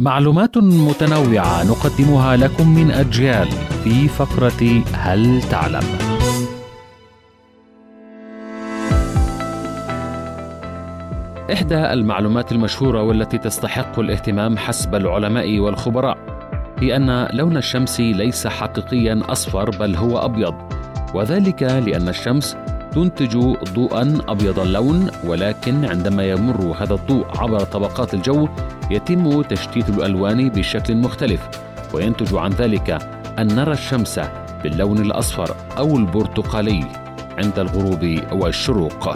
معلومات متنوعة نقدمها لكم من أجيال في فقرة هل تعلم؟ إحدى المعلومات المشهورة والتي تستحق الاهتمام حسب العلماء والخبراء هي أن لون الشمس ليس حقيقيا أصفر بل هو أبيض وذلك لأن الشمس تنتج ضوءا أبيض اللون ولكن عندما يمر هذا الضوء عبر طبقات الجو يتم تشتيت الألوان بشكل مختلف وينتج عن ذلك أن نرى الشمس باللون الأصفر أو البرتقالي عند الغروب والشروق.